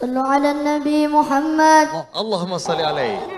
صلوا على النبي محمد. اللهم صل عليه.